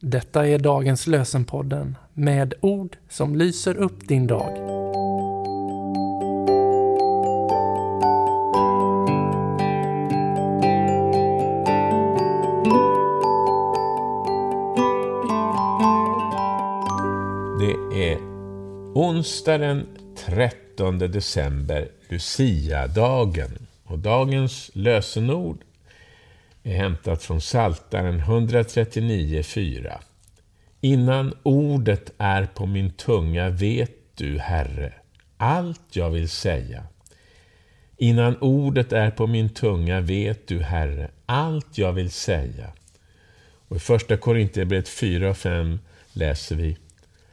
Detta är dagens lösenpodden med ord som lyser upp din dag. Det är onsdag den 13 december, Lucia-dagen. Och dagens lösenord är hämtat från Saltaren 139.4. Innan ordet är på min tunga vet du, Herre, allt jag vill säga. Innan ordet är på min tunga vet du, Herre, allt jag vill säga. Och I första Korinthierbrevet 4 och 5 läser vi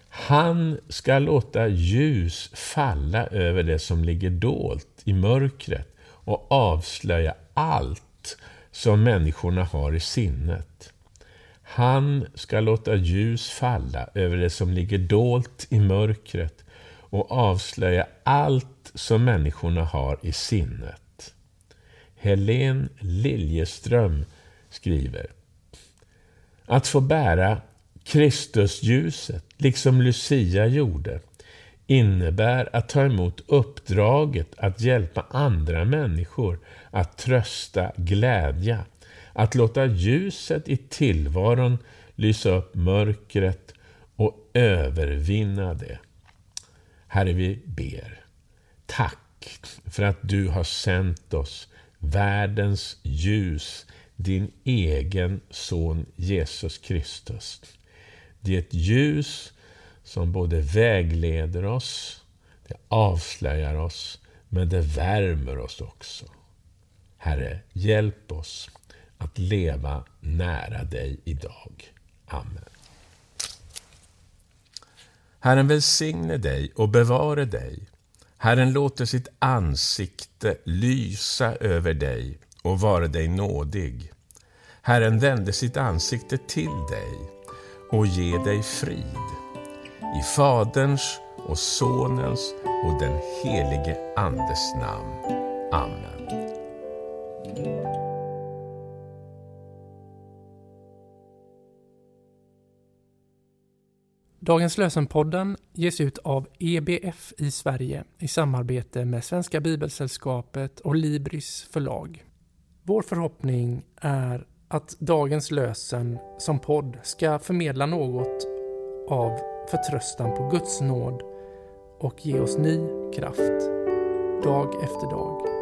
Han ska låta ljus falla över det som ligger dolt i mörkret och avslöja allt som människorna har i sinnet. Han ska låta ljus falla över det som ligger dolt i mörkret och avslöja allt som människorna har i sinnet. Helen Liljeström skriver Att få bära Kristusljuset, liksom Lucia gjorde, innebär att ta emot uppdraget att hjälpa andra människor att trösta, glädja, att låta ljuset i tillvaron lysa upp mörkret och övervinna det. Herre, vi ber. Tack för att du har sänt oss världens ljus, din egen son Jesus Kristus. Det är ett ljus som både vägleder oss, det avslöjar oss, men det värmer oss också. Herre, hjälp oss att leva nära dig idag. Amen. Herren välsigne dig och bevare dig. Herren låter sitt ansikte lysa över dig och vara dig nådig. Herren vände sitt ansikte till dig och ge dig frid. I Faderns och Sonens och den helige Andes namn. Amen. Dagens lösenpodden ges ut av EBF i Sverige i samarbete med Svenska Bibelsällskapet och Libris förlag. Vår förhoppning är att dagens lösen som podd ska förmedla något av förtröstan på Guds nåd och ge oss ny kraft dag efter dag.